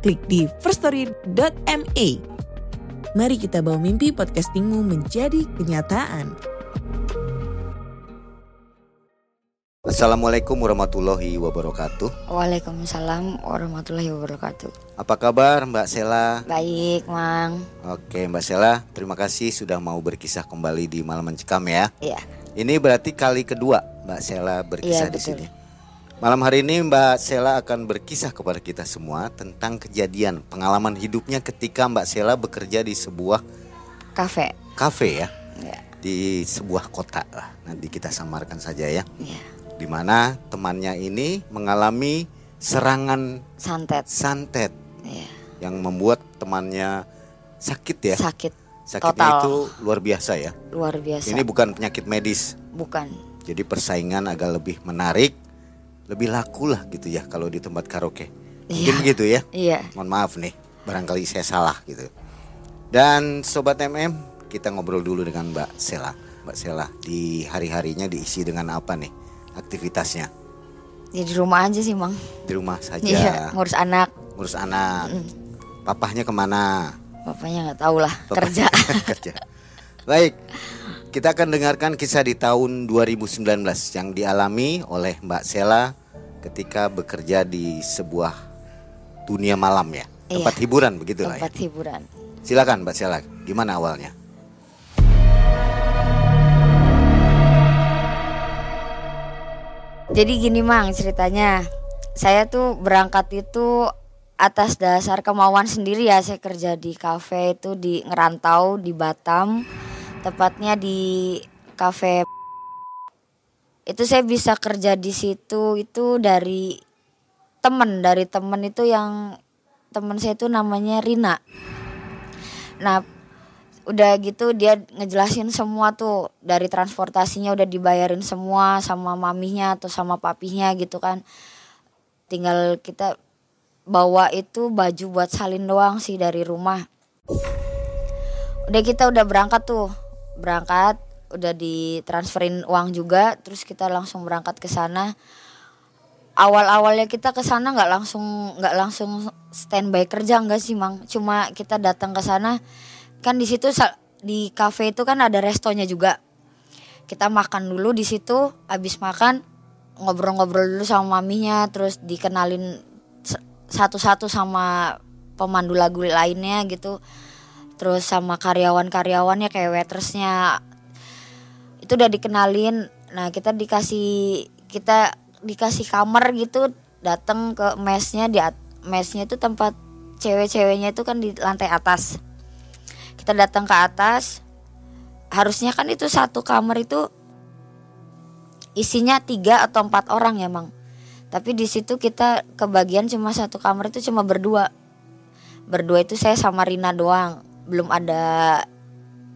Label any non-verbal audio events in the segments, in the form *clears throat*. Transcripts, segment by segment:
klik di firststory.me. Mari kita bawa mimpi podcastingmu menjadi kenyataan. Assalamualaikum warahmatullahi wabarakatuh. Waalaikumsalam warahmatullahi wabarakatuh. Apa kabar Mbak Sela? Baik, Mang. Oke Mbak Sela, terima kasih sudah mau berkisah kembali di Malam Mencekam ya. Iya. Ini berarti kali kedua Mbak Sela berkisah Iya, di betul. sini. Malam hari ini Mbak Sela akan berkisah kepada kita semua tentang kejadian pengalaman hidupnya ketika Mbak Sela bekerja di sebuah Kafe. kafe ya, Iya. di sebuah kota lah. Nanti kita samarkan saja ya. Iya. Di mana temannya ini mengalami serangan Santet. santet Iya. yang membuat temannya sakit ya. Sakit Sakitnya total. itu luar biasa ya. luar biasa. Ini bukan penyakit medis. bukan. Jadi persaingan agak lebih menarik, lebih laku lah gitu ya kalau di tempat karaoke. Mungkin Iya. begitu ya. Iya. Mohon maaf nih, barangkali saya salah gitu. Dan sobat MM, kita ngobrol dulu dengan Mbak Sela. Mbak Sela di hari-harinya diisi dengan apa nih aktivitasnya? Ya di rumah aja sih, Mang. Di rumah saja, Iya, ngurus anak. ngurus anak. Papahnya ke mana? Bapaknya nggak tahu lah, Bapak- kerja. *laughs* kerja. Baik, kita akan dengarkan kisah di tahun 2019 yang dialami oleh Mbak Sela ketika bekerja di sebuah dunia malam ya, Iya. tempat hiburan begitu lah ya. Tempat hiburan. Silakan Mbak Sela, gimana awalnya? Jadi gini, Mang, ceritanya. Saya tuh berangkat itu atas dasar kemauan sendiri ya. Saya kerja di kafe itu di ngerantau di Batam. Tepatnya di kafe. Itu saya bisa kerja di situ itu dari temen dari temen itu yang temen saya itu namanya Rina. Nah udah gitu dia ngejelasin semua tuh dari transportasinya udah dibayarin semua sama maminya atau sama papinya gitu kan. Tinggal kita bawa itu baju buat salin doang sih dari rumah. Udah kita udah berangkat tuh berangkat udah ditransferin uang juga terus kita langsung berangkat ke sana. Awal awalnya kita ke sana nggak langsung nggak langsung standby kerja nggak sih mang. Cuma kita datang ke sana kan di situ di cafe itu kan ada restonya juga. Kita makan dulu di situ habis makan ngobrol-ngobrol dulu sama maminya terus dikenalin satu-satu sama pemandu lagu lainnya gitu terus sama karyawan-karyawannya kayak waitersnya. Itu udah dikenalin. Nah kita dikasih kita dikasih kamar gitu datang ke mesnya di mesnya itu tempat cewek-ceweknya itu kan di lantai atas. Kita datang ke atas. Harusnya kan itu satu kamar itu isinya tiga atau empat orang ya mang. Tapi di situ kita kebagian cuma satu kamar itu cuma berdua. Berdua itu saya sama Rina doang belum ada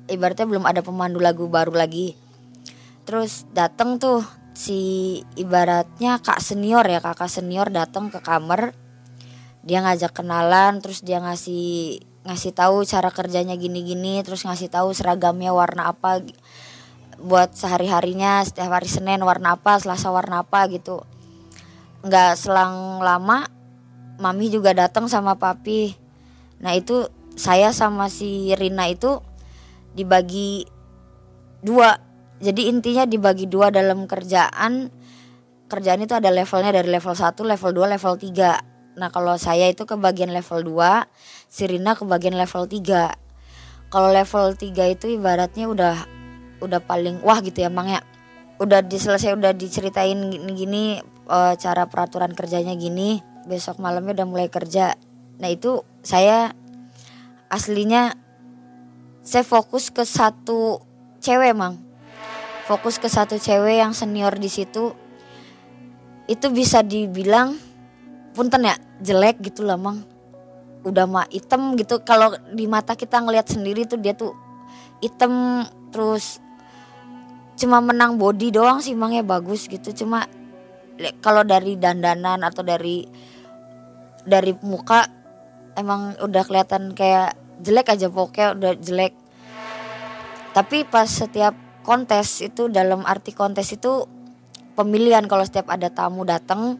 ibaratnya belum ada pemandu lagu baru lagi. Terus datang tuh si ibaratnya kak senior ya kakak senior datang ke kamar. Dia ngajak kenalan terus dia ngasih ngasih tahu cara kerjanya gini-gini terus ngasih tahu seragamnya warna apa buat sehari harinya setiap hari Senin warna apa Selasa warna apa gitu. Nggak selang lama mami juga datang sama papi. Nah itu saya sama si Rina itu dibagi dua. Jadi intinya dibagi dua dalam kerjaan. Kerjaan itu ada levelnya dari level 1 level 2 level 3 nah kalau saya itu ke bagian level 2 si Rina ke bagian level 3 kalau level 3 itu ibaratnya udah udah paling wah gitu ya Mang ya. Udah diselesai udah diceritain gini-gini eh, cara peraturan kerjanya gini. Besok malamnya udah mulai kerja. Nah itu saya aslinya saya fokus ke satu cewek mang. Fokus ke satu cewek yang senior di situ. Itu bisa dibilang punten ya jelek gitu lah mang. Udah mah hitam gitu. Kalau di mata kita ngelihat sendiri tuh dia tuh hitam terus cuma menang body doang sih emangnya bagus gitu. Cuma kalau dari dandanan atau dari dari muka emang udah kelihatan kayak jelek aja pokoknya udah jelek. Tapi pas setiap kontes itu dalam arti kontes itu pemilihan kalau setiap ada tamu datang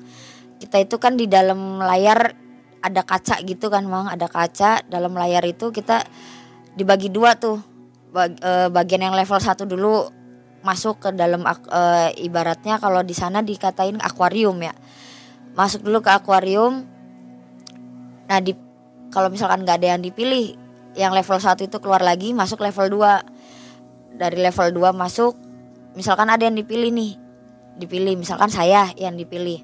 kita itu kan di dalam layar ada kaca gitu kan mang. Ada kaca dalam layar itu kita dibagi dua tuh. Eh, bagian yang level satu dulu masuk ke dalam uh, ibaratnya kalau di sana dikatain akuarium ya. Masuk dulu ke akuarium. Nah di kalau misalkan nggak ada yang dipilih yang level 1 itu keluar lagi masuk level 2 dari level 2 masuk misalkan ada yang dipilih nih dipilih misalkan saya yang dipilih.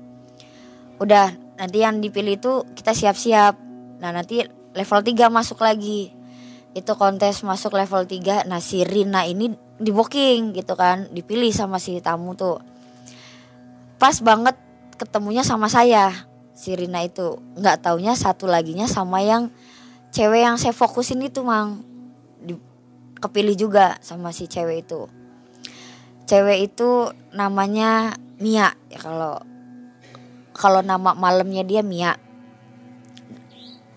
Udah nanti yang dipilih itu kita siap-siap. Nah nanti level 3 masuk lagi. Itu kontes masuk level 3 nah si Rina ini di booking gitu kan dipilih sama si tamu tuh. Pas banget ketemunya sama saya si Rina itu nggak taunya satu laginya sama yang cewek yang saya fokusin itu mang. Di, kepilih juga sama si cewek itu. Cewek itu namanya Mia ya kalau kalau nama malamnya dia Mia.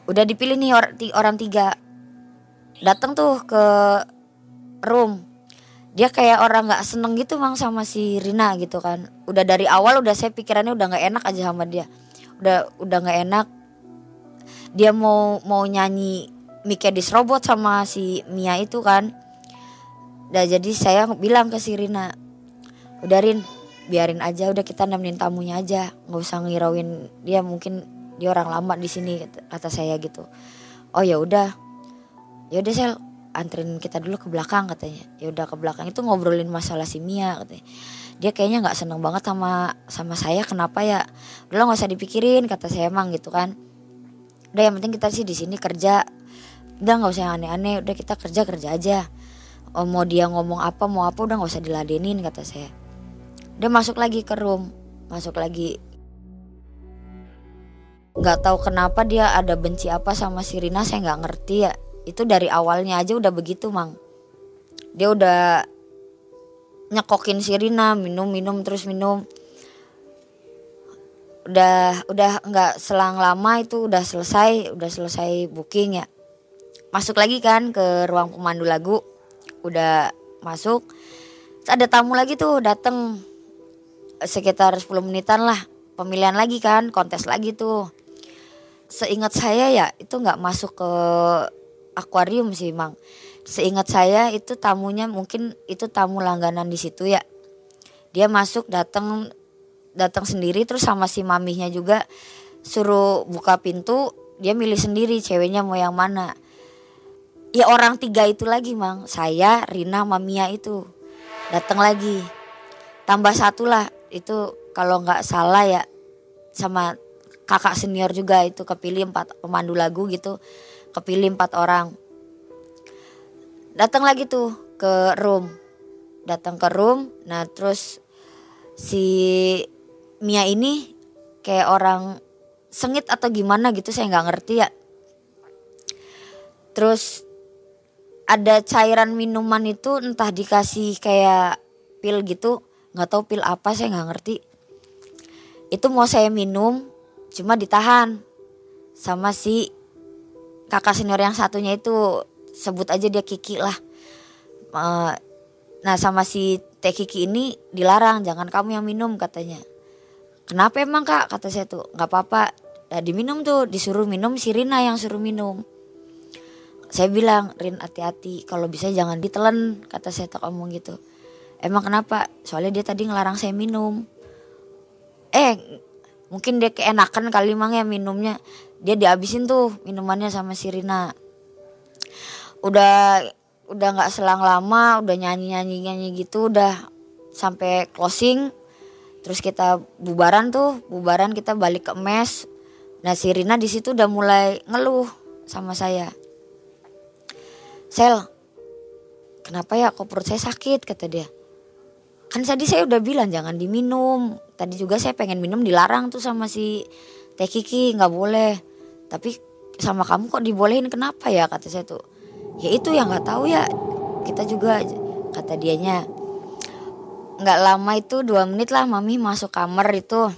Udah dipilih nih or, orang tiga. Datang tuh ke room. Dia kayak orang nggak seneng gitu mang sama si Rina gitu kan. Udah dari awal udah saya pikirannya udah nggak enak aja sama dia udah udah nggak enak. Dia mau mau nyanyi Mikedis robot sama si Mia itu kan. Udah jadi saya bilang ke si Rina udah Rin biarin aja udah kita nemenin tamunya aja. Nggak usah ngirauin dia mungkin dia orang lama di sini kata saya gitu. Oh ya udah. Ya udah sel anterin kita dulu ke belakang katanya. Ya udah ke belakang itu ngobrolin masalah si Mia katanya. Dia kayaknya nggak seneng banget sama sama saya kenapa ya? Udah nggak usah dipikirin kata saya emang gitu kan. Udah yang penting kita sih di sini kerja. Udah nggak usah yang aneh-aneh udah kita kerja kerja aja. Oh, mau dia ngomong apa mau apa udah nggak usah diladenin kata saya. Dia masuk lagi ke room masuk lagi. Nggak tahu kenapa dia ada benci apa sama Sirina saya nggak ngerti ya itu dari awalnya aja udah begitu mang. Dia udah nyekokin Sirina minum minum terus minum. Udah udah nggak selang lama itu udah selesai udah selesai booking ya. Masuk lagi kan ke ruang pemandu lagu. Udah masuk. Ada tamu lagi tuh dateng. Sekitar 10 menitan lah. Pemilihan lagi kan kontes lagi tuh. Seingat saya ya itu nggak masuk ke akuarium sih Mang. Seingat saya itu tamunya mungkin itu tamu langganan di situ ya. Dia masuk datang datang sendiri terus sama si maminya juga suruh buka pintu dia milih sendiri ceweknya mau yang mana. Ya orang tiga itu lagi mang. Saya Rina Mamia itu. Datang lagi. Tambah satu lah. Itu kalau nggak salah ya sama kakak senior juga itu kepilih empat pemandu lagu gitu kepilih empat orang. Datang lagi tuh ke room. Datang ke room nah terus si Mia ini kayak orang sengit atau gimana gitu saya nggak ngerti ya. Terus ada cairan minuman itu entah dikasih kayak pil gitu nggak tahu pil apa saya nggak ngerti. Itu mau saya minum cuma ditahan sama si kakak senior yang satunya itu sebut aja dia Kiki lah. Nah sama si Teh Kiki ini dilarang jangan kamu yang minum katanya. Kenapa emang kak kata saya tuh nggak apa-apa. Nah, diminum tuh disuruh minum si Rina yang suruh minum. Saya bilang Rin hati-hati kalau bisa jangan ditelan kata saya tuh ngomong gitu. Emang kenapa? Soalnya dia tadi ngelarang saya minum. Eh mungkin dia keenakan kali mang ya minumnya. Dia dihabisin tuh minumannya sama si Rina. Udah udah nggak selang lama udah nyanyi nyanyi nyanyi gitu udah sampai closing. Terus kita bubaran tuh bubaran kita balik ke mes. Nah si Rina di situ udah mulai ngeluh sama saya. Sel kenapa ya kok perut saya sakit? Kata dia kan tadi saya udah bilang jangan diminum. Tadi juga saya pengen minum dilarang tuh sama si Teh Kiki nggak boleh. Tapi sama kamu kok dibolehin kenapa ya? Kata saya tuh. Ya itu yang nggak tahu ya. Kita juga kata dianya nggak lama itu dua menit lah mami masuk kamar itu.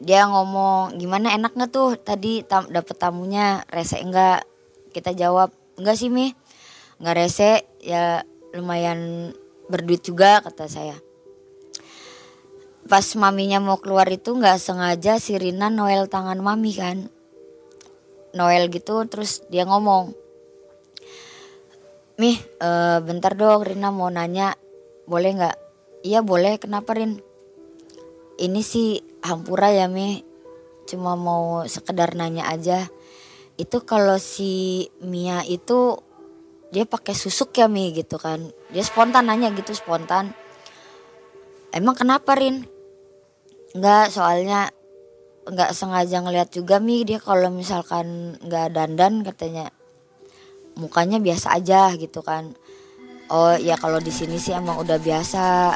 Dia ngomong gimana enak nggak tuh? Tadi tam, dapet tamunya rese enggak kita jawab enggak sih mi. Nggak rese ya lumayan berduit juga kata saya. Pas maminya mau keluar itu nggak sengaja si Rina Noel tangan mami kan. Noel gitu terus dia ngomong Mih uh, bentar dong Rina mau nanya boleh nggak? Iya boleh kenapa Rin? Ini sih hampura ya Mi cuma mau sekedar nanya aja. Itu kalau si Mia itu dia pakai susuk ya Mi gitu kan. Dia spontan nanya gitu spontan. Emang kenapa Rin? Enggak, soalnya nggak sengaja ngeliat juga mi. Dia kalau misalkan nggak dandan katanya. Mukanya biasa aja gitu kan. Oh ya kalau di sini sih emang udah biasa.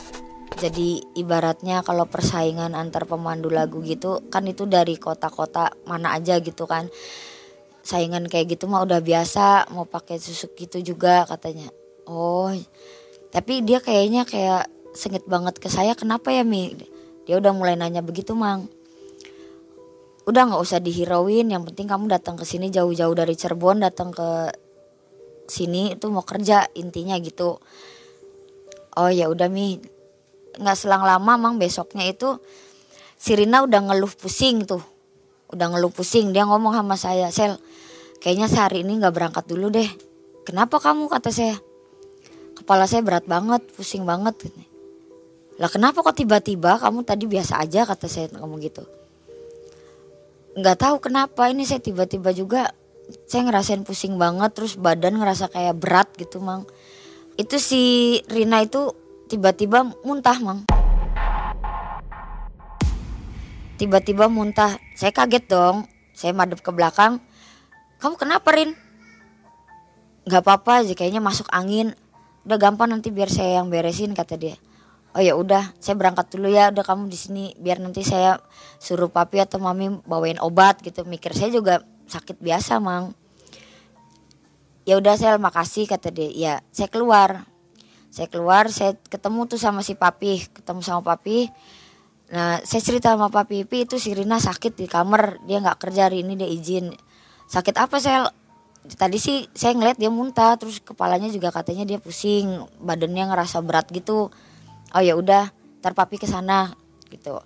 Jadi ibaratnya kalau persaingan antar pemandu lagu gitu kan itu dari kota-kota mana aja gitu kan saingan kayak gitu mah udah biasa mau pakai susuk gitu juga katanya. Oh tapi dia kayaknya kayak sengit banget ke saya. Kenapa ya mi? Dia udah mulai nanya begitu mang. Udah nggak usah dihirauin yang penting kamu datang ke sini jauh-jauh dari Cirebon datang ke sini itu mau kerja intinya gitu. Oh ya udah mi. Nggak selang lama mang besoknya itu Sirina udah ngeluh pusing tuh. Udah ngeluh pusing dia ngomong sama saya sel kayaknya sehari ini nggak berangkat dulu deh kenapa kamu kata saya kepala saya berat banget pusing banget lah kenapa kok tiba-tiba kamu tadi biasa aja kata saya ngomong gitu. Nggak tahu kenapa ini saya tiba-tiba juga saya ngerasain pusing banget terus badan ngerasa kayak berat gitu mang. Itu si Rina itu tiba-tiba muntah mang. Tiba-tiba muntah. Saya kaget dong. Saya madep ke belakang. Kamu kenapa Rin? Gak apa-apa aja kayaknya masuk angin. Udah gampang nanti biar saya yang beresin kata dia. Oh ya udah saya berangkat dulu ya. Udah kamu di sini biar nanti saya suruh papi atau mami bawain obat gitu. Mikir saya juga sakit biasa mang. Ya udah saya makasih kata dia. Ya saya keluar. Saya keluar saya ketemu tuh sama si papi. Ketemu sama papi. Nah saya cerita sama papi Pi itu si Rina sakit di kamar. Dia nggak kerja hari ini dia izin sakit apa saya tadi sih saya ngeliat dia muntah terus kepalanya juga katanya dia pusing badannya ngerasa berat gitu. Oh ya udah ntar papi ke sana gitu.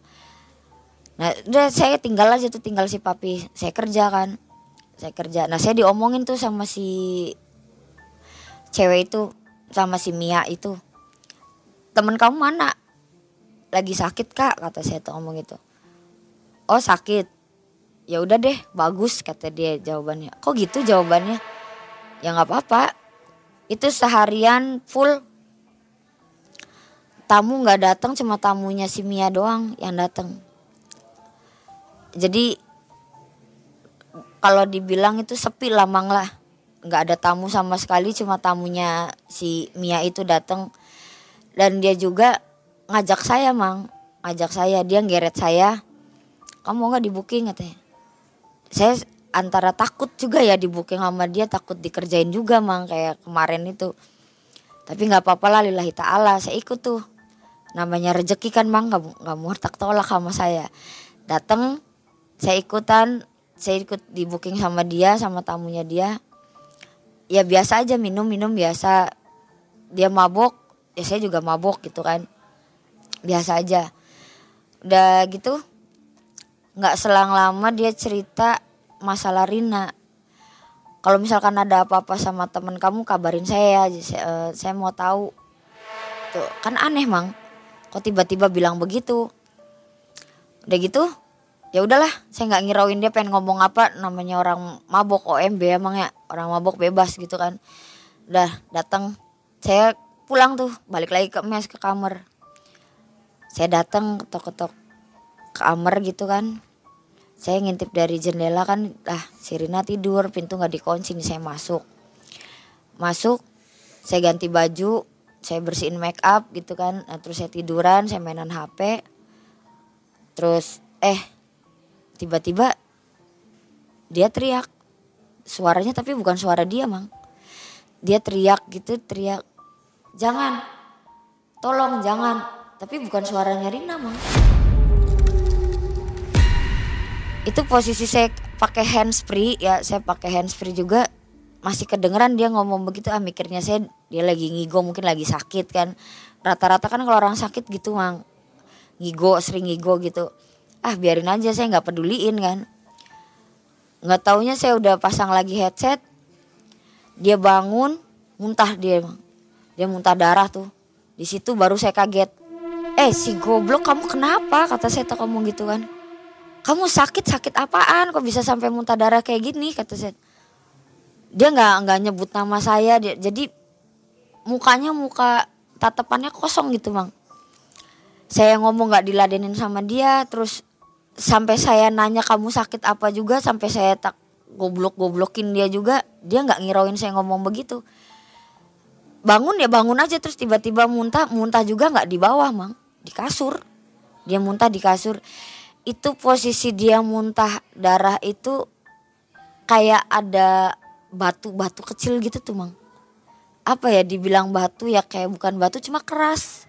Nah udah saya tinggal aja tuh tinggal si papi. Saya kerja kan saya kerja. Nah saya diomongin tuh sama si cewek itu sama si Mia itu. Temen kamu mana? Lagi sakit kak kata saya tuh ngomong gitu. Oh sakit ya udah deh bagus kata dia jawabannya. Kok gitu jawabannya? Ya nggak apa-apa. Itu seharian full. Tamu nggak datang cuma tamunya si Mia doang yang datang. Jadi kalau dibilang itu sepi lamang lah. Nggak ada tamu sama sekali cuma tamunya si Mia itu datang. Dan dia juga ngajak saya mang. Ngajak saya dia ngeret saya. Kamu nggak di booking katanya saya antara takut juga ya di booking sama dia takut dikerjain juga mang kayak kemarin itu. Tapi nggak apa-apa lah lillahi ta'ala saya ikut tuh. Namanya rezeki kan mang nggak nggak mau tak tolak sama saya. Datang saya ikutan saya ikut di booking sama dia sama tamunya dia. Ya biasa aja minum minum biasa. Dia mabok ya saya juga mabok gitu kan. Biasa aja. Udah gitu nggak selang lama dia cerita masalah Rina. Kalau misalkan ada apa-apa sama temen kamu kabarin saya ya saya, uh, saya mau tahu. Tuh kan aneh mang. Kok tiba-tiba bilang begitu? Udah gitu ya udahlah. Saya nggak ngirauin dia pengen ngomong apa. Namanya orang mabok OMB emang ya. Orang mabok bebas gitu kan. Udah datang saya pulang tuh balik lagi ke mes ke kamar. Saya datang ketok-ketok kamar gitu kan saya ngintip dari jendela kan lah Sirina tidur pintu nggak dikunci nih saya masuk. Masuk saya ganti baju saya bersihin make up gitu kan. Nah, terus saya tiduran saya mainan HP terus eh tiba-tiba dia teriak. Suaranya tapi bukan suara dia mang. Dia teriak gitu teriak jangan tolong jangan. Tapi bukan suaranya Rina mang itu posisi saya pakai handsfree ya saya pakai handsfree juga. Masih kedengeran dia ngomong begitu ah mikirnya saya dia lagi ngigo mungkin lagi sakit kan. Rata-rata kan kalau orang sakit gitu mang. Ngigo sering ngigo gitu. Ah biarin aja saya nggak peduliin kan. Nggak taunya saya udah pasang lagi headset. Dia bangun muntah dia dia muntah darah tuh. Di situ baru saya kaget. Eh si goblok kamu kenapa? Kata saya tuh ngomong gitu kan kamu sakit sakit apaan? Kok bisa sampai muntah darah kayak gini? kata saya dia nggak nggak nyebut nama saya. Dia, jadi mukanya muka tatapannya kosong gitu bang. Saya ngomong nggak diladenin sama dia terus sampai saya nanya kamu sakit apa juga? Sampai saya tak goblok goblokin dia juga dia nggak ngirauin saya ngomong begitu. Bangun ya bangun aja terus tiba-tiba muntah muntah juga nggak di bawah mang. Di kasur. Dia muntah di kasur itu posisi dia muntah darah itu kayak ada batu-batu kecil gitu tuh mang. Apa ya dibilang batu ya kayak bukan batu cuma keras.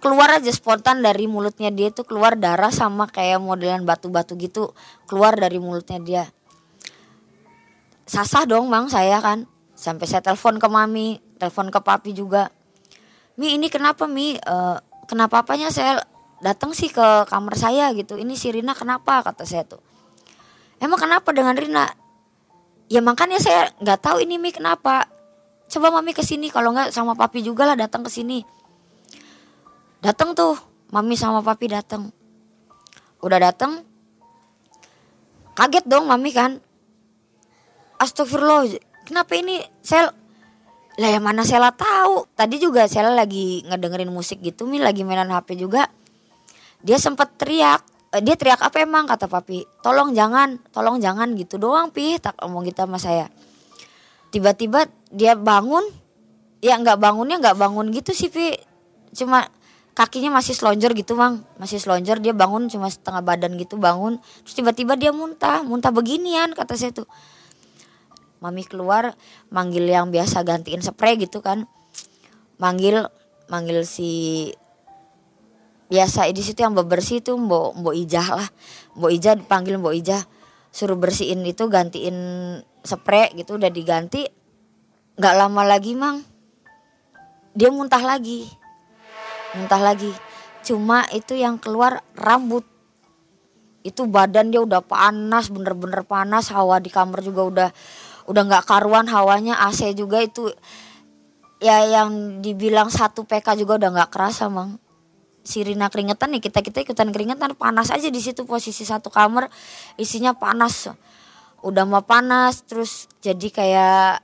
Keluar aja spontan dari mulutnya dia tuh keluar darah sama kayak modelan batu-batu gitu keluar dari mulutnya dia. Sasah dong mang saya kan. Sampai saya telepon ke mami telepon ke papi juga. Mi ini kenapa mi? Uh, kenapa apanya saya datang sih ke kamar saya gitu. Ini si Rina kenapa? Kata saya tuh. Emang kenapa dengan Rina? Ya makanya saya nggak tahu ini mi kenapa. Coba mami ke sini kalau nggak sama papi juga lah datang ke sini. Datang tuh mami sama papi datang. Udah datang kaget dong mami kan. Astagfirullah kenapa ini? Saya lah yang mana saya tahu. Tadi juga saya lagi ngedengerin musik gitu mi lagi mainan HP juga dia sempat teriak eh, dia teriak apa emang? kata papi. Tolong jangan tolong jangan gitu doang pi tak omong kita sama saya. Tiba-tiba dia bangun ya nggak bangunnya nggak bangun gitu sih pi. Cuma kakinya masih selonjor gitu mang. Masih selonjor dia bangun cuma setengah badan gitu bangun. Terus tiba-tiba dia muntah muntah beginian kata saya tuh. Mami keluar manggil yang biasa gantiin spray gitu kan. Manggil manggil si biasa di situ yang bebersih tuh mbok mbok ijah lah. Mbok ijah dipanggil mbok ijah. Suruh bersihin itu gantiin spray gitu udah diganti. Nggak lama lagi mang. Dia muntah lagi. Muntah lagi. Cuma itu yang keluar rambut. Itu badan dia udah panas bener-bener panas. Hawa di kamar juga udah udah nggak karuan hawanya. AC juga itu ya yang dibilang satu PK juga udah nggak kerasa mang Sirina keringetan nih kita kita ikutan keringetan. Panas aja di situ posisi satu kamar isinya panas. Udah mau panas terus jadi kayak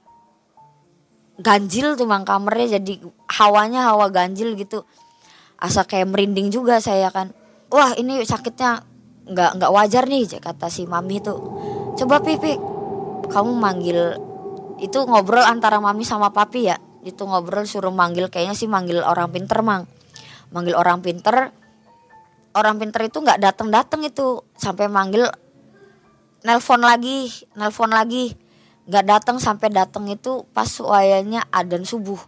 ganjil tuh mang kamarnya jadi hawanya hawa ganjil gitu. Asa kayak merinding juga saya kan. Wah ini sakitnya nggak nggak wajar nih kata si mami itu. Coba pipi kamu manggil itu ngobrol antara mami sama papi ya? Itu ngobrol suruh manggil kayaknya sih manggil orang pinter mang manggil orang pinter orang pinter itu nggak datang datang itu sampai manggil nelpon lagi nelpon lagi. Nggak datang sampai datang itu pas wayanya adan subuh.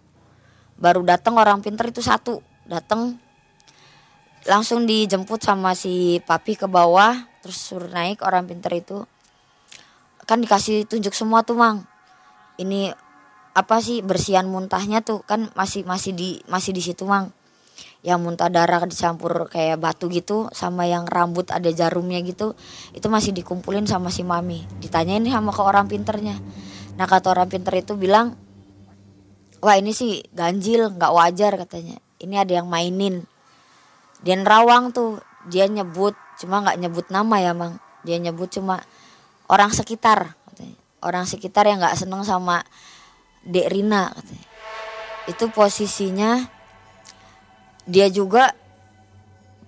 Baru datang orang pinter itu satu datang langsung dijemput sama si papi ke bawah terus suruh naik orang pinter itu. Kan dikasih tunjuk semua tuh mang. Ini apa sih bersihan muntahnya tuh kan masih masih di masih di situ mang yang muntah darah dicampur kayak batu gitu sama yang rambut ada jarumnya gitu itu masih dikumpulin sama si mami. Ditanyain sama ke orang pinternya. Nah kata orang pinter itu bilang wah ini sih ganjil nggak wajar katanya. Ini ada yang mainin. Dia nerawang tuh dia nyebut cuma nggak nyebut nama ya mang. Dia nyebut cuma orang sekitar katanya. orang sekitar yang nggak seneng sama Dek Rina katanya. Itu posisinya dia juga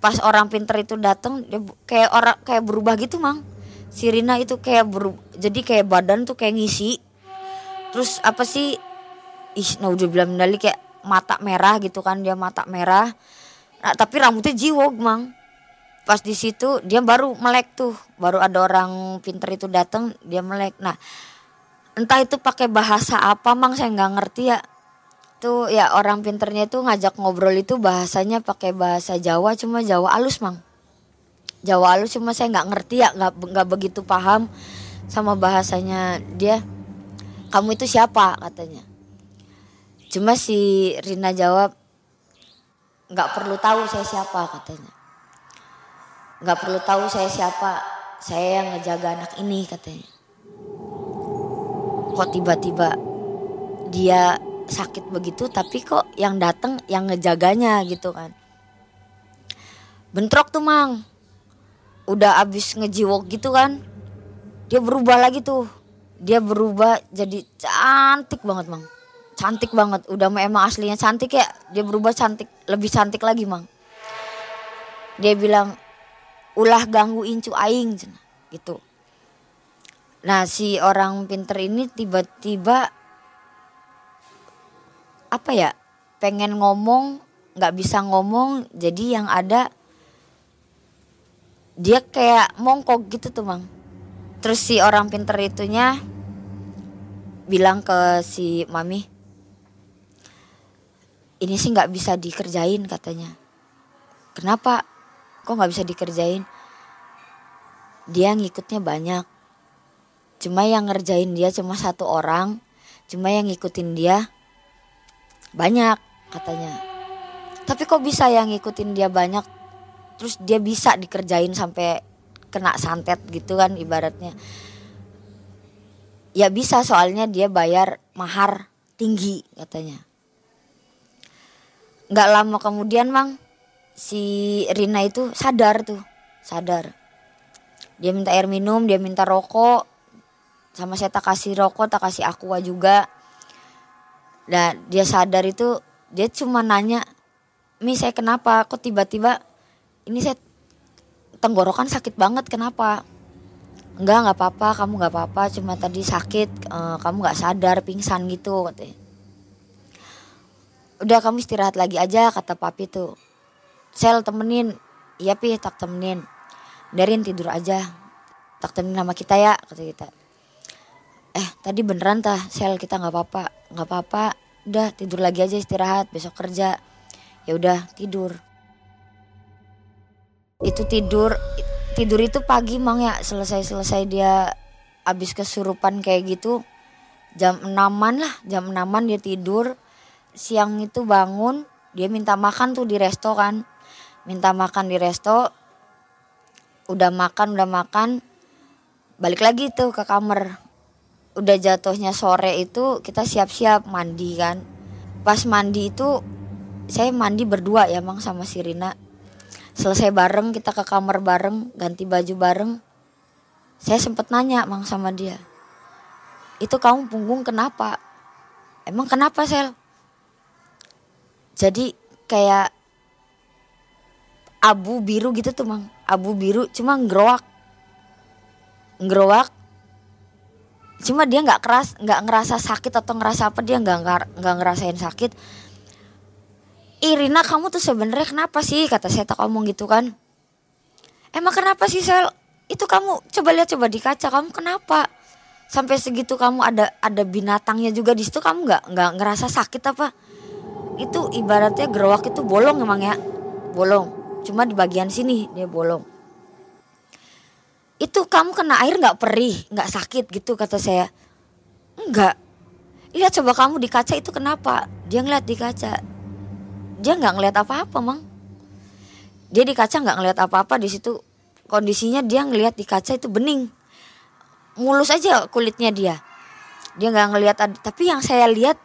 pas orang pinter itu datang dia kayak orang kayak berubah gitu mang. Si Rina itu kayak berubah jadi kayak badan tuh kayak ngisi. Terus apa sih? Ih nah udah bilang mendali kayak mata merah gitu kan dia mata merah. Nah, tapi rambutnya jiwog mang. Pas di situ dia baru melek tuh. Baru ada orang pinter itu datang dia melek. Nah entah itu pakai bahasa apa mang saya nggak ngerti ya tuh ya orang pinternya itu ngajak ngobrol itu bahasanya pakai bahasa Jawa cuma Jawa alus mang. Jawa alus cuma saya nggak ngerti ya nggak nggak begitu paham sama bahasanya dia. Kamu itu siapa? Katanya. Cuma si Rina jawab nggak perlu tahu saya siapa katanya. Nggak perlu tahu saya siapa saya yang ngejaga anak ini katanya. Kok tiba-tiba dia sakit begitu tapi kok yang datang yang ngejaganya gitu kan. Bentrok tuh mang. Udah abis ngejiwok gitu kan dia berubah lagi tuh. Dia berubah jadi cantik banget mang. Cantik banget. Udah emang aslinya cantik ya. Dia berubah cantik lebih cantik lagi mang. Dia bilang ulah ganggu incu aing gitu. Nah si orang pinter ini tiba-tiba apa ya pengen ngomong nggak bisa ngomong jadi yang ada dia kayak mongkok gitu tuh mang. Terus si orang pinter itunya bilang ke si mami ini sih nggak bisa dikerjain katanya. Kenapa? Kok nggak bisa dikerjain? Dia ngikutnya banyak. Cuma yang ngerjain dia cuma satu orang cuma yang ngikutin dia banyak katanya. Tapi kok bisa yang ngikutin dia banyak terus dia bisa dikerjain sampai kena santet gitu kan ibaratnya. Ya bisa soalnya dia bayar mahar tinggi katanya. Gak lama kemudian mang si Rina itu sadar tuh sadar. Dia minta air minum, dia minta rokok, sama saya tak kasih rokok, tak kasih aqua juga Nah dia sadar itu dia cuma nanya, Mi saya kenapa? Kok tiba-tiba ini saya tenggorokan sakit banget kenapa? Enggak nggak apa-apa, kamu nggak apa-apa, cuma tadi sakit, uh, kamu nggak sadar, pingsan gitu katanya. Udah kamu istirahat lagi aja kata papi tuh. Sel temenin, iya pi tak temenin. Darin tidur aja, tak temenin sama kita ya kata kita eh tadi beneran tah sel kita nggak apa-apa nggak apa-apa. Udah tidur lagi aja istirahat besok kerja. Ya udah tidur. Itu tidur tidur itu pagi mang ya. Selesai selesai dia abis kesurupan kayak gitu jam enaman lah jam enaman dia tidur. Siang itu bangun dia minta makan tuh di resto kan. Minta makan di resto udah makan udah makan balik lagi tuh ke kamar udah jatuhnya sore itu kita siap-siap mandi kan. Pas mandi itu saya mandi berdua ya mang sama si Rina. Selesai bareng kita ke kamar bareng ganti baju bareng. Saya sempet nanya mang sama dia itu kamu punggung kenapa? Emang kenapa sel? Jadi kayak abu biru gitu tuh mang. Abu biru cuma ngerowak ngerowak cuma dia nggak keras nggak ngerasa sakit atau ngerasa apa dia nggak nggak ngerasain sakit. Irina kamu tuh sebenarnya kenapa sih? Kata saya tak ngomong gitu kan. Emang kenapa sih sel? Itu kamu coba lihat coba di kaca. Kamu kenapa? Sampai segitu kamu ada ada binatangnya juga di situ kamu nggak nggak ngerasa sakit apa? Itu ibaratnya gerowak itu bolong emang ya. Bolong. Cuma di bagian sini dia bolong itu kamu kena air nggak perih nggak sakit? gitu kata saya. Enggak lihat coba kamu di kaca itu kenapa? Dia ngeliat di kaca. Dia nggak ngeliat apa-apa mang. Dia di kaca nggak ngeliat apa-apa di situ kondisinya dia ngeliat di kaca itu bening. Mulus aja kulitnya dia. Dia nggak ngeliat tapi yang saya lihat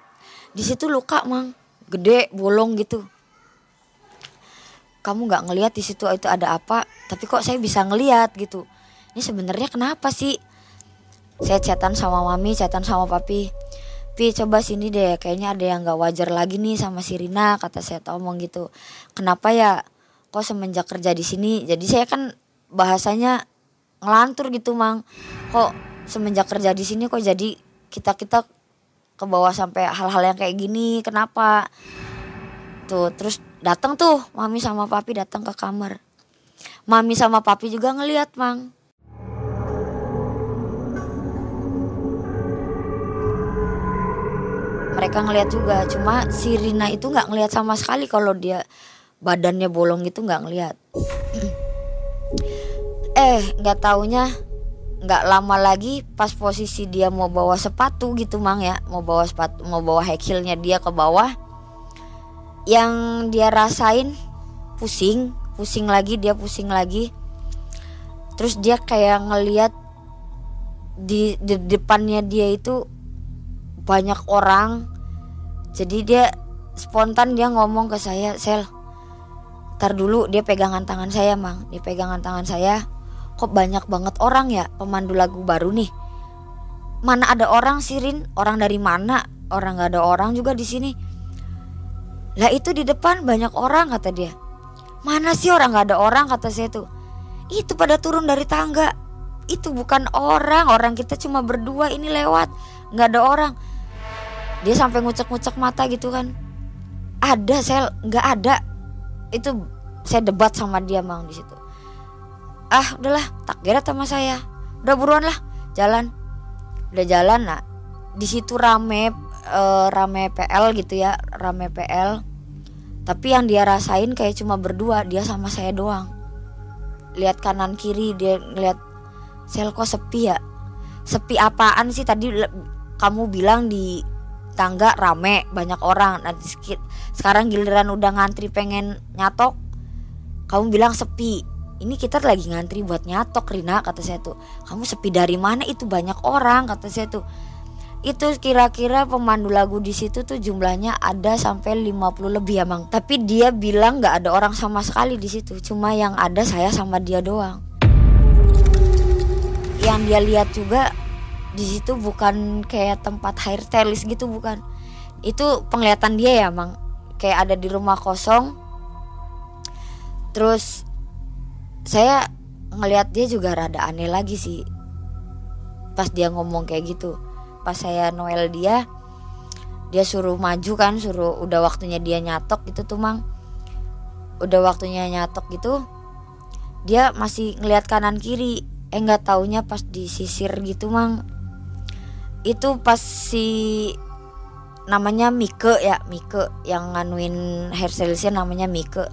di situ luka mang. Gede bolong gitu. Kamu nggak ngeliat di situ itu ada apa tapi kok saya bisa ngeliat gitu ini sebenarnya kenapa sih? Saya chatan sama mami chatan sama papi. Pi coba sini deh kayaknya ada yang gak wajar lagi nih sama si Rina kata saya ngomong gitu. Kenapa ya? Kok semenjak kerja di sini jadi saya kan bahasanya ngelantur gitu mang. Kok semenjak kerja di sini kok jadi kita kita ke bawah sampai hal-hal yang kayak gini? Kenapa? Tuh terus datang tuh mami sama papi datang ke kamar. Mami sama papi juga ngeliat mang mereka ngelihat juga. Cuma si Rina itu nggak ngelihat sama sekali kalau dia badannya bolong itu nggak ngelihat *clears throat* eh nggak taunya nggak lama lagi pas posisi dia mau bawa sepatu gitu mang ya. Mau bawa sepatu mau bawa heelnya dia ke bawah. Yang dia rasain pusing pusing lagi dia pusing lagi. Terus dia kayak ngeliat di, di depannya dia itu banyak orang. Jadi dia spontan dia ngomong ke saya sel tar dulu dia pegangan tangan saya mang. Dia pegangan tangan saya. Kok banyak banget orang ya pemandu lagu baru nih? Mana ada orang sirin? Orang dari mana? Orang nggak ada orang juga di sini. Lah itu di depan banyak orang kata dia. Mana sih orang nggak ada orang? kata saya tuh. Itu pada turun dari tangga. Itu bukan orang. Orang kita cuma berdua ini lewat. Nggak ada orang dia sampai ngucek-ngucek mata gitu kan. Ada sel. Nggak ada. Itu saya debat sama dia mang di situ. Ah udahlah. Tak geret sama saya. Udah buruan lah. Jalan. Udah jalan nah di situ rame e, rame PL gitu ya. Rame PL tapi yang dia rasain kayak cuma berdua. Dia sama saya doang. Lihat kanan kiri dia lihat sel kok sepi ya? Sepi apaan sih? Tadi kamu bilang di tangga rame banyak orang. Nah, sekarang giliran udah ngantri pengen nyatok kamu bilang sepi. Ini kita lagi ngantri buat nyatok Rina kata saya tuh. Kamu sepi dari mana? Itu banyak orang kata saya tuh. Itu kira-kira pemandu lagu di situ tuh jumlahnya ada sampai 50 lebih emang tapi dia bilang nggak ada orang sama sekali di situ. Cuma yang ada saya sama dia doang. Yang dia lihat juga di situ bukan kayak tempat hair stylist gitu bukan. Itu penglihatan dia ya mang. Kayak ada di rumah kosong. Terus saya ngelihat dia juga rada aneh lagi sih pas dia ngomong kayak gitu. Pas saya Noel dia dia suruh maju kan suruh udah waktunya dia nyatok gitu tuh mang. Udah waktunya nyatok gitu dia masih ngelihat kanan kiri. Eh nggak taunya pas disisir gitu mang itu pas si namanya Mike ya Mike yang nganuin hairstylistnya namanya Mike.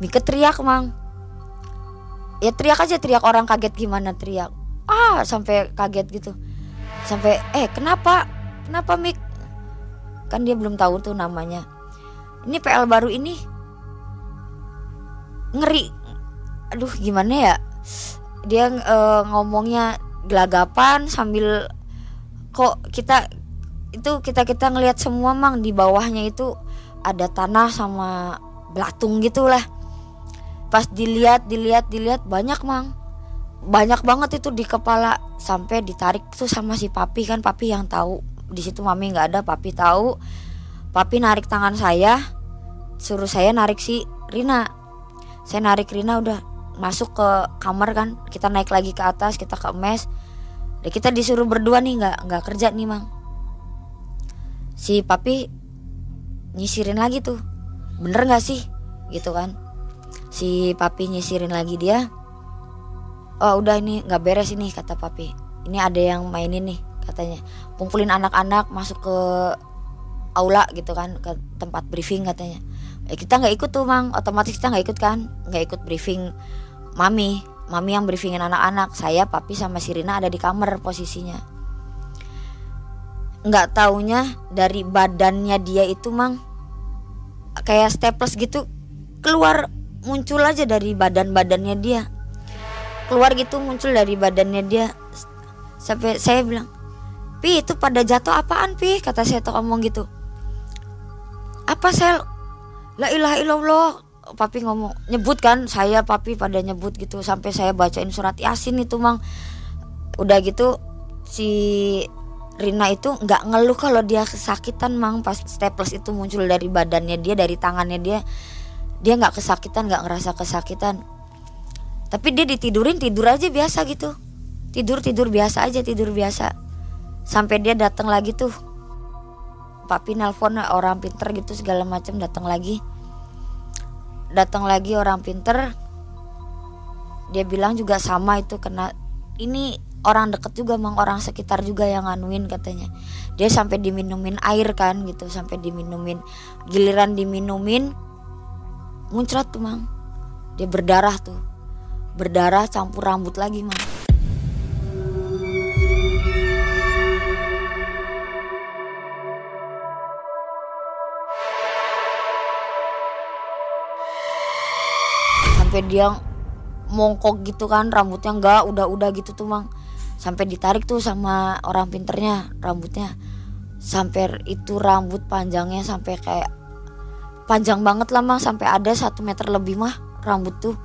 Mike teriak mang. Ya teriak aja teriak orang kaget gimana teriak. Ah sampai kaget gitu. Sampai eh kenapa? Kenapa Mik kan dia belum tahu tuh namanya. Ini PL baru ini. Ngeri. Aduh gimana ya? Dia uh, ngomongnya gelagapan sambil kok kita itu kita kita ngelihat semua mang. Di bawahnya itu ada tanah sama belatung gitulah. Pas dilihat dilihat dilihat banyak mang. Banyak banget itu di kepala. Sampai ditarik tuh sama si papi kan papi yang tahu. Di situ mami nggak ada papi tahu. Papi narik tangan saya suruh saya narik si Rina. Saya narik Rina udah masuk ke kamar kan. Kita naik lagi ke atas kita ke mes dan kita disuruh berdua nih nggak nggak kerja nih mang. Si papi nyisirin lagi tuh. Bener nggak sih? Gitu kan. Si papi nyisirin lagi dia. Oh udah ini nggak beres ini kata papi. Ini ada yang mainin nih katanya. Kumpulin anak-anak masuk ke aula gitu kan ke tempat briefing katanya. Eh, kita nggak ikut tuh mang. Otomatis kita nggak ikut kan. Nggak ikut briefing mami mami yang briefingin anak-anak saya papi sama Sirina ada di kamar posisinya. Nggak taunya dari badannya dia itu mang kayak staples gitu keluar muncul aja dari badan-badannya dia. Keluar gitu muncul dari badannya dia. Sampai saya bilang pi itu pada jatuh apaan pi? kata saya tuh ngomong gitu. Apa sel? La ilaha illallah papi ngomong nyebut kan saya papi pada nyebut gitu sampai saya bacain surat yasin itu mang. Udah gitu si Rina itu nggak ngeluh kalau dia kesakitan mang. Pas staples itu muncul dari badannya dia dari tangannya dia dia nggak kesakitan nggak ngerasa kesakitan. Tapi dia ditidurin tidur aja biasa gitu. Tidur tidur biasa aja tidur biasa. Sampai dia datang lagi tuh. Papi nelpon orang pinter gitu segala macam datang lagi datang lagi orang pinter dia bilang juga sama itu kena ini orang deket juga mang orang sekitar juga yang nganuin katanya. Dia sampai diminumin air kan gitu sampai diminumin giliran diminumin muncrat tuh mang. Dia berdarah tuh berdarah campur rambut lagi mang sampai dia mongkok gitu kan rambutnya enggak udah-udah gitu tuh mang. Sampai ditarik tuh sama orang pinternya rambutnya. Sampai itu rambut panjangnya sampai kayak panjang banget lah mang. Sampai ada satu meter lebih mah rambut tuh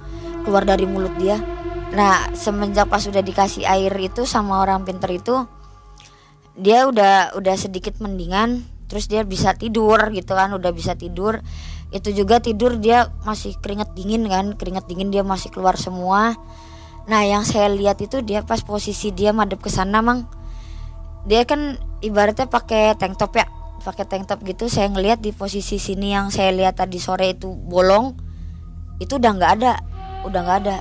keluar dari mulut dia. Nah semenjak pas udah dikasih air itu sama orang pinter itu dia udah udah sedikit mendingan terus dia bisa tidur gitu kan udah bisa tidur itu juga tidur dia masih keringet dingin kan keringet dingin dia masih keluar semua. Nah yang saya lihat itu dia pas posisi dia madep ke sana mang. Dia kan ibaratnya pakai tank top ya pakai tank top gitu. Saya ngelihat di posisi sini yang saya lihat tadi sore itu bolong itu udah nggak ada udah nggak ada.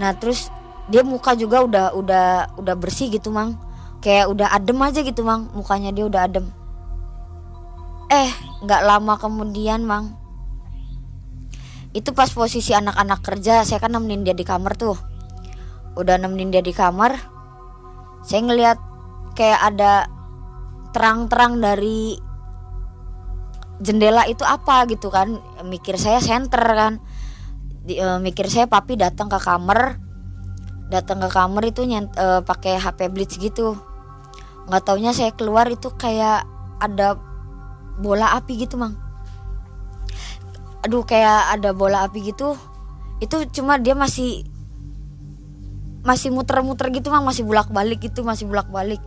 Nah terus dia muka juga udah udah udah bersih gitu mang. Kayak udah adem aja gitu mang. Mukanya dia udah adem. Eh nggak lama kemudian mang. Itu pas posisi anak-anak kerja saya kan nemenin dia di kamar tuh. Udah nemenin dia di kamar saya ngelihat kayak ada terang-terang dari jendela itu apa gitu kan. Mikir saya center kan. Di, uh, mikir saya papi datang ke kamar. Datang ke kamar itu nyent, uh, pakai HP blitz gitu. Nggak taunya saya keluar itu kayak ada bola api gitu mang. Aduh kayak ada bola api gitu itu cuma dia masih masih muter-muter gitu mang. Masih bolak-balik gitu masih bolak-balik.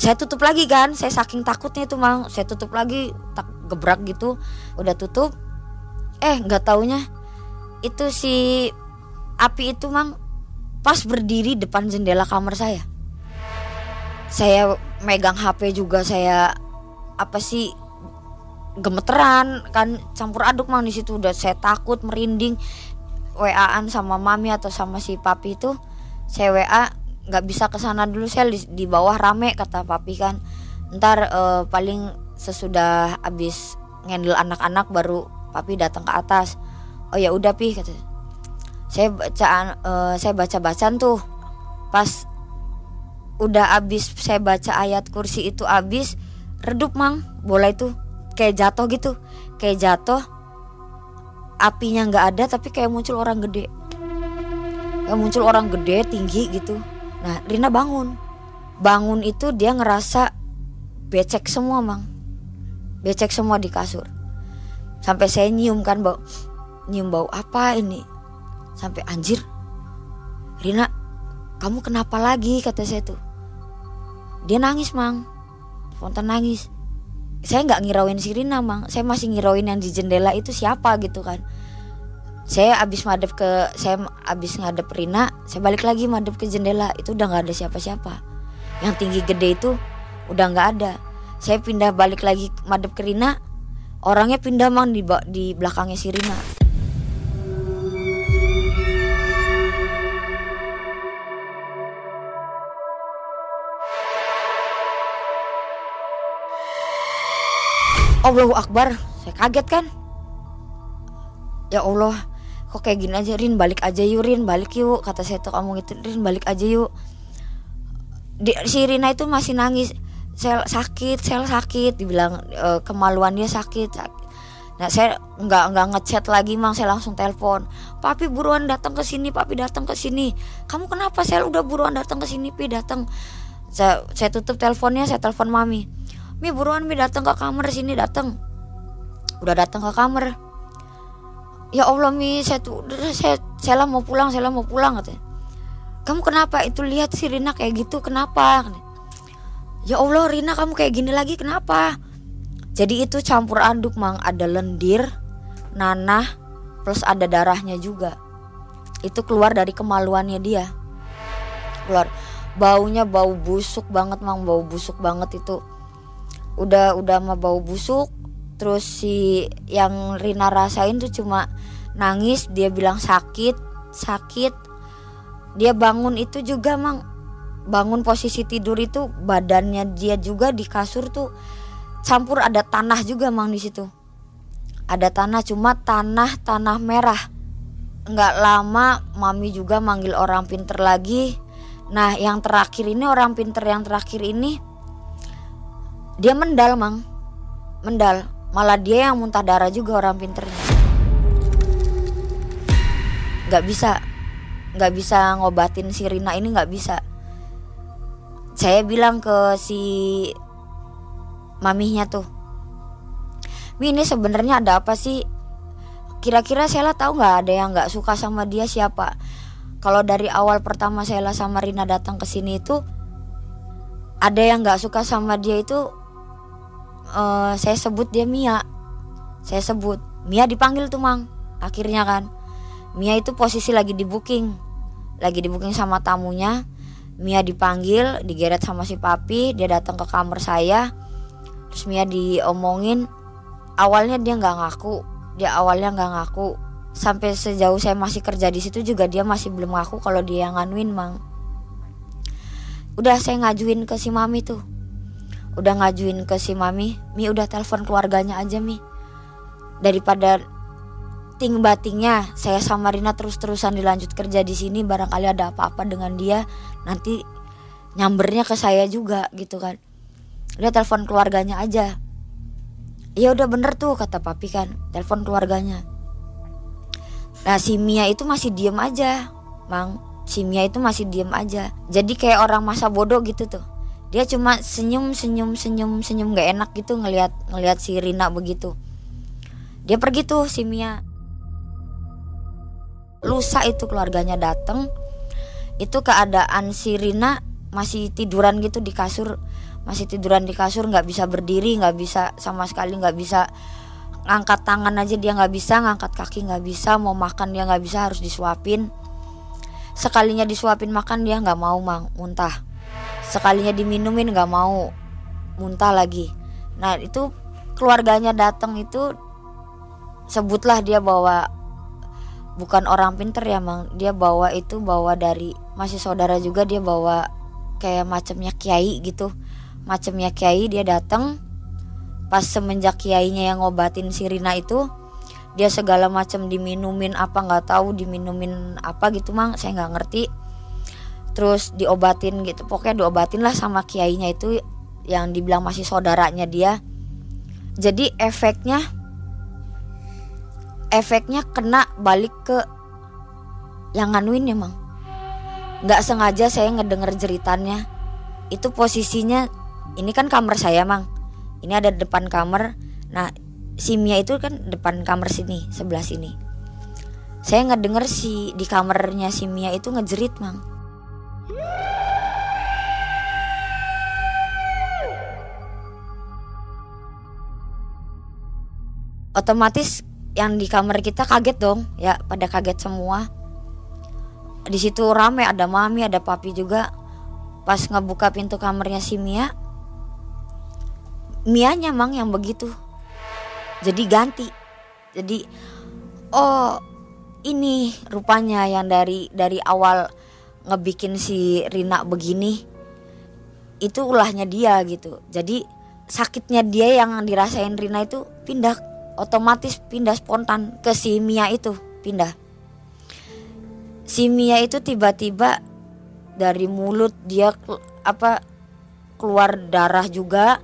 Saya tutup lagi kan saya saking takutnya itu mang. Saya tutup lagi tak gebrak gitu udah tutup. Eh nggak taunya itu si api itu mang pas berdiri depan jendela kamar saya. Saya megang HP juga saya apa sih gemeteran kan campur aduk mang di situ. Udah saya takut merinding. WA-an sama mami atau sama si papi itu saya WA nggak bisa ke sana dulu. Saya di, di bawah rame kata papi kan. Ntar uh, paling sesudah abis ngendel anak-anak baru papi datang ke atas. Oh ya udah pi kata saya. Bacaan uh, saya baca bacaan tuh. Pas udah abis saya baca ayat kursi itu abis redup mang. Bola itu kayak jatuh gitu. Kayak jatuh apinya nggak ada tapi kayak muncul orang gede. Kayak muncul orang gede tinggi gitu. Nah Rina bangun. Bangun itu dia ngerasa becek semua mang. Becek semua di kasur. Sampai saya nyium kan bau nyium bau apa ini? Sampai anjir Rina kamu kenapa lagi? kata saya tuh. Dia nangis mang spontan nangis. Saya nggak ngirauin si Rina mang. Saya masih ngirauin yang di jendela itu siapa gitu kan. Saya abis madep ke saya abis ngadep Rina saya balik lagi madep ke jendela. Itu udah nggak ada siapa-siapa. Yang tinggi gede itu udah nggak ada. Saya pindah balik lagi madep ke Rina. Orangnya pindah mang di di belakangnya si Rina Allahu Akbar. Saya kaget kan? Ya Allah kok kayak gini aja? Rin balik aja yuk Rin. Balik yuk kata saya tuh kamu gitu Rin balik aja yuk. Di, si Rina itu masih nangis. Sel sakit sel sakit. Dibilang e, kemaluan dia sakit, sakit nah saya nggak nggak ngechat lagi mang. Saya langsung telepon. Papi buruan datang ke sini. Papi datang ke sini. Kamu kenapa saya udah buruan datang ke sini pi. Datang. Saya saya tutup teleponnya saya telepon mami Mi buruan Mi datang ke kamar sini datang. Udah datang ke kamar. Ya Allah Mi, saya tuh saya saya mau pulang, saya mau pulang katanya. Kamu kenapa? Itu lihat si Rina kayak gitu, kenapa? Ya Allah Rina kamu kayak gini lagi kenapa? Jadi itu campur aduk mang ada lendir, nanah, plus ada darahnya juga. Itu keluar dari kemaluannya dia. Keluar baunya bau busuk banget mang bau busuk banget itu udah udah mah bau busuk. Terus si yang Rina rasain tuh cuma nangis dia bilang sakit sakit. Dia bangun itu juga mang. Bangun posisi tidur itu badannya dia juga di kasur tuh campur ada tanah juga mang di situ. Ada tanah cuma tanah tanah merah. Nggak lama mami juga manggil orang pinter lagi. Nah yang terakhir ini orang pinter yang terakhir ini dia mendal mang. Mendal. Malah dia yang muntah darah juga orang pinternya. Nggak bisa. Nggak bisa ngobatin si Rina ini nggak bisa. Saya bilang ke si mamihnya tuh Mi ini sebenarnya ada apa sih? Kira-kira Sela tahu nggak ada yang nggak suka sama dia siapa? Kalau dari awal pertama Sela sama Rina datang ke sini itu ada yang nggak suka sama dia itu uh, saya sebut dia Mia. Saya sebut Mia dipanggil tuh mang. Akhirnya kan Mia itu posisi lagi di booking. Lagi di booking sama tamunya. Mia dipanggil digeret sama si papi dia datang ke kamar saya. Terus Mia diomongin awalnya dia nggak ngaku. Dia awalnya nggak ngaku. Sampai sejauh saya masih kerja di situ juga dia masih belum ngaku kalau dia nganuin mang. Udah saya ngajuin ke si mami tuh udah ngajuin ke si mami. Mi udah telepon keluarganya aja mi. Daripada ting batingnya saya sama Rina terus-terusan dilanjut kerja di sini barangkali ada apa-apa dengan dia nanti nyambernya ke saya juga gitu kan. Udah telepon keluarganya aja. Iya udah bener tuh kata papi kan telepon keluarganya. Nah si Mia itu masih diem aja mang. Si Mia itu masih diem aja. Jadi kayak orang masa bodoh gitu tuh dia cuma senyum senyum senyum senyum gak enak gitu ngelihat ngelihat si Rina begitu. Dia pergi tuh si Mia. Lusa itu keluarganya dateng. Itu keadaan si Rina masih tiduran gitu di kasur. Masih tiduran di kasur nggak bisa berdiri nggak bisa sama sekali nggak bisa ngangkat tangan aja dia nggak bisa ngangkat kaki nggak bisa mau makan dia nggak bisa harus disuapin. Sekalinya disuapin makan dia nggak mau mang muntah sekalinya diminumin nggak mau muntah lagi. Nah itu keluarganya datang itu sebutlah dia bawa bukan orang pinter ya mang. Dia bawa itu bawa dari masih saudara juga dia bawa kayak macamnya kiai gitu. Macamnya kiai dia datang. Pas semenjak kiainya yang ngobatin si Rina itu dia segala macam diminumin apa nggak tahu diminumin apa gitu mang. Saya nggak ngerti terus diobatin gitu. Pokoknya diobatin lah sama kiainya itu yang dibilang masih saudaranya dia. Jadi efeknya efeknya kena balik ke yang nganuin ya mang nggak sengaja saya ngedenger jeritannya. Itu posisinya ini kan kamar saya mang. Ini ada depan kamar. Nah si Mia itu kan depan kamar sini sebelah sini. Saya ngedenger si di kamarnya si Mia itu ngejerit mang otomatis yang di kamar kita kaget dong. Ya pada kaget semua. Di situ rame ada mami ada papi juga. Pas ngebuka pintu kamarnya si Mia Mianya mang yang begitu. Jadi ganti. Jadi oh ini rupanya yang dari dari awal ngebikin si Rina begini itu ulahnya dia gitu. Jadi sakitnya dia yang dirasain Rina itu pindah otomatis pindah spontan ke si Mia itu pindah. Si Mia itu tiba-tiba dari mulut dia apa keluar darah juga.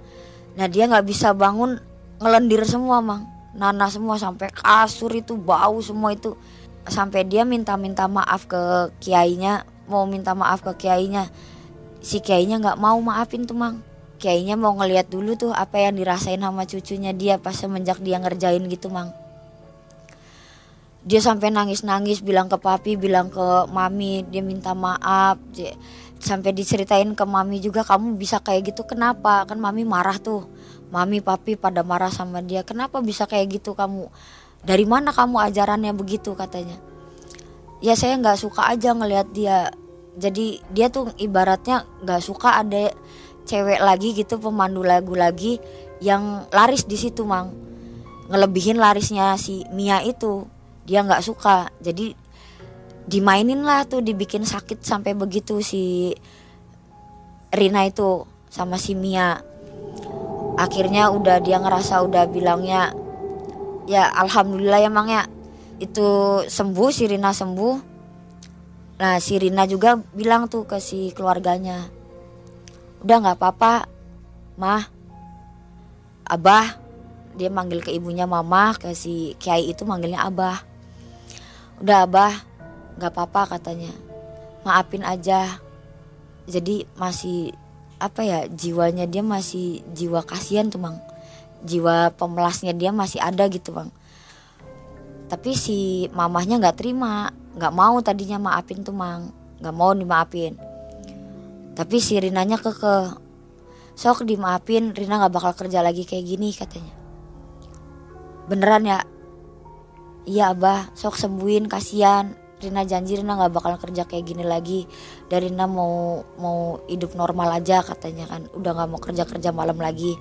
Nah dia nggak bisa bangun ngelendir semua mang. Nana semua sampai kasur itu bau semua itu. Sampai dia minta-minta maaf ke kiainya Mau minta maaf ke kiainya. Si kiainya nggak mau maafin tuh mang. Kiainya mau ngeliat dulu tuh apa yang dirasain sama cucunya dia pas semenjak dia ngerjain gitu mang. Dia sampai nangis-nangis bilang ke papi bilang ke mami dia minta maaf. Sampai diceritain ke mami juga kamu bisa kayak gitu kenapa? Kan mami marah tuh. Mami papi pada marah sama dia kenapa bisa kayak gitu kamu? Dari mana kamu ajarannya begitu? katanya ya saya nggak suka aja ngelihat dia. Jadi dia tuh ibaratnya nggak suka ada cewek lagi gitu pemandu lagu lagi yang laris di situ mang. Ngelebihin larisnya si Mia itu. Dia nggak suka. Jadi dimainin lah tuh dibikin sakit sampai begitu si Rina itu sama si Mia. Akhirnya udah dia ngerasa udah bilangnya ya alhamdulillah ya mang ya itu sembuh si Rina sembuh. Nah si Rina juga bilang tuh ke si keluarganya udah nggak apa-apa mah. Abah dia manggil ke ibunya mama ke si kiai itu manggilnya abah. Udah abah nggak apa-apa katanya. Maafin aja. Jadi masih apa ya jiwanya dia masih jiwa kasihan tuh bang jiwa pemelasnya dia masih ada gitu bang tapi si mamahnya nggak terima nggak mau tadinya maafin tuh mang. Nggak mau dimaafin. Tapi si Rinanya keke sok dimaafin Rina nggak bakal kerja lagi kayak gini katanya. Beneran ya? Iya abah. Sok sembuhin kasihan. Rina janji Rina nggak bakal kerja kayak gini lagi. Dari Rina mau mau hidup normal aja katanya kan. Udah nggak mau kerja kerja malam lagi.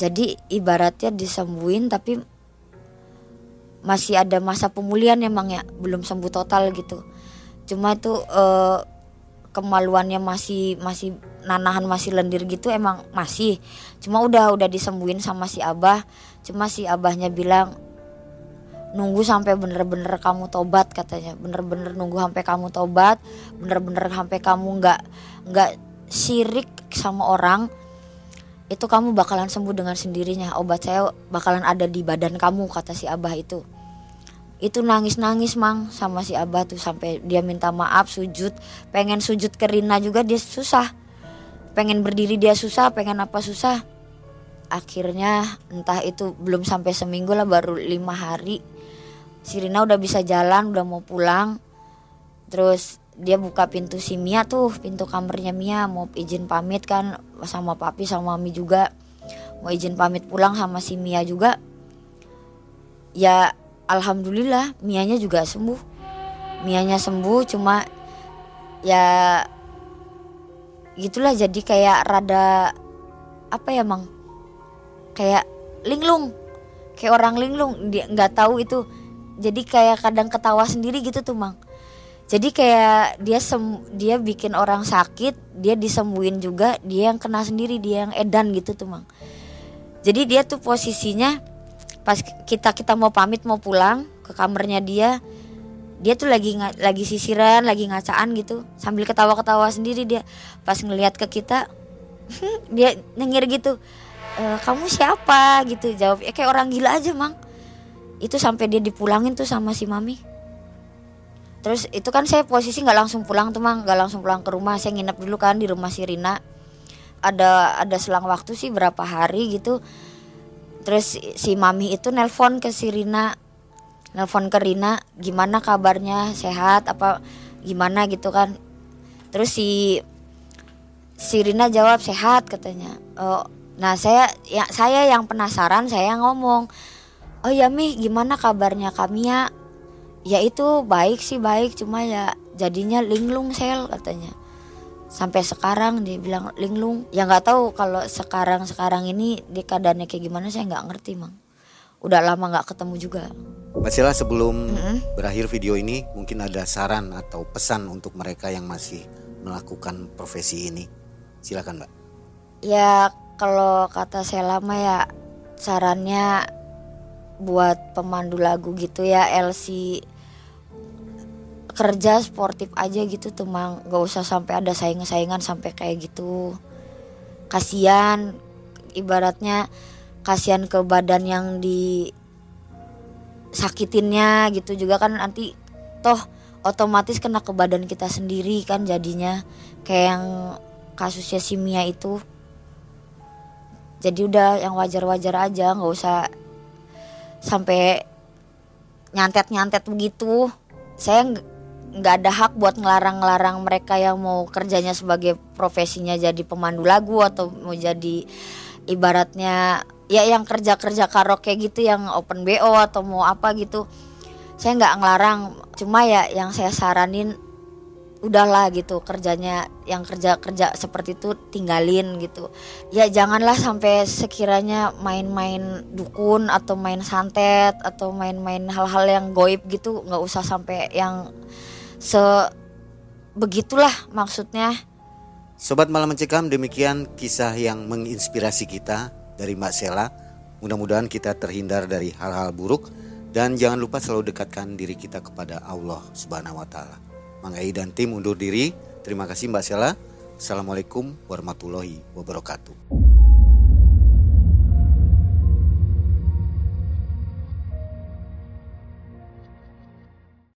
Jadi ibaratnya disembuhin tapi masih ada masa pemulihan emang ya belum sembuh total gitu. Cuma itu eh, kemaluannya masih masih nanahan masih lendir gitu emang masih. Cuma udah udah disembuhin sama si abah. Cuma si abahnya bilang nunggu sampai bener-bener kamu tobat katanya. Bener-bener nunggu sampai kamu tobat bener-bener sampai kamu nggak nggak sirik sama orang itu kamu bakalan sembuh dengan sendirinya. Obat saya bakalan ada di badan kamu kata si abah itu itu nangis nangis mang sama si abah tuh sampai dia minta maaf sujud. Pengen sujud ke Rina juga dia susah. Pengen berdiri dia susah pengen apa susah. Akhirnya entah itu belum sampai seminggu lah baru lima hari. Si Rina udah bisa jalan udah mau pulang. Terus dia buka pintu si Mia tuh pintu kamarnya Mia. Mau izin pamit kan sama papi sama mami juga. Mau izin pamit pulang sama si Mia juga. Ya alhamdulillah Mianya juga sembuh. Mianya sembuh cuma ya gitulah jadi kayak rada apa ya mang? Kayak linglung. Kayak orang linglung dia nggak tahu itu. Jadi kayak kadang ketawa sendiri gitu tuh mang. Jadi kayak dia sem dia bikin orang sakit dia disembuhin juga dia yang kena sendiri dia yang edan gitu tuh mang. Jadi dia tuh posisinya pas kita kita mau pamit mau pulang ke kamarnya dia dia tuh lagi lagi sisiran lagi ngacaan gitu sambil ketawa-ketawa sendiri dia. Pas ngelihat ke kita *laughs* dia nyengir gitu e, kamu siapa? gitu jawab ya kayak orang gila aja mang. Itu sampai dia dipulangin tuh sama si mami. Terus itu kan saya posisi nggak langsung pulang tuh mang nggak langsung pulang ke rumah. Saya nginep dulu kan di rumah si Rina. Ada ada selang waktu sih berapa hari gitu terus si mami itu nelpon ke si Rina. Nelpon ke Rina gimana kabarnya? Sehat? Apa gimana? gitu kan. Terus si si Rina jawab sehat katanya. Oh nah saya ya saya yang penasaran saya ngomong oh ya mi gimana kabarnya kami ya? Ya itu baik sih baik. Cuma ya jadinya linglung sel katanya sampai sekarang dia bilang linglung ya nggak tahu kalau sekarang sekarang ini di keadaannya kayak gimana saya nggak ngerti mang udah lama nggak ketemu juga Sela sebelum mm -hmm. berakhir video ini mungkin ada saran atau pesan untuk mereka yang masih melakukan profesi ini. Silakan Mbak. Ya kalau kata Sela mah ya sarannya buat pemandu lagu gitu ya LC kerja sportif aja gitu tuh mang. Gak usah sampai ada saingan-saingan sampai kayak gitu. Kasihan ibaratnya kasihan ke badan yang di sakitinnya gitu juga kan. Nanti toh otomatis kena ke badan kita sendiri kan jadinya. Kayak yang kasusnya si Mia itu. Jadi udah yang wajar-wajar aja nggak usah sampai nyantet-nyantet begitu. Saya nggak ada hak buat ngelarang-larang mereka yang mau kerjanya sebagai profesinya jadi pemandu lagu atau mau jadi ibaratnya ya yang kerja kerja karaoke gitu yang open bo atau mau apa gitu. Saya nggak ngelarang cuma ya yang saya saranin udahlah gitu kerjanya yang kerja kerja seperti itu tinggalin gitu. Ya janganlah sampai sekiranya main-main dukun atau main santet atau main-main hal-hal yang goib gitu nggak usah sampai yang se begitulah maksudnya Sobat Malam Mencekam, demikian kisah yang menginspirasi kita dari Mbak Sela. Mudah-mudahan kita terhindar dari hal-hal buruk dan jangan lupa selalu dekatkan diri kita kepada Allah Subhanahu wa taala. Mang Ei dan tim undur diri. Terima kasih Mbak Sela. Assalamualaikum warahmatullahi wabarakatuh.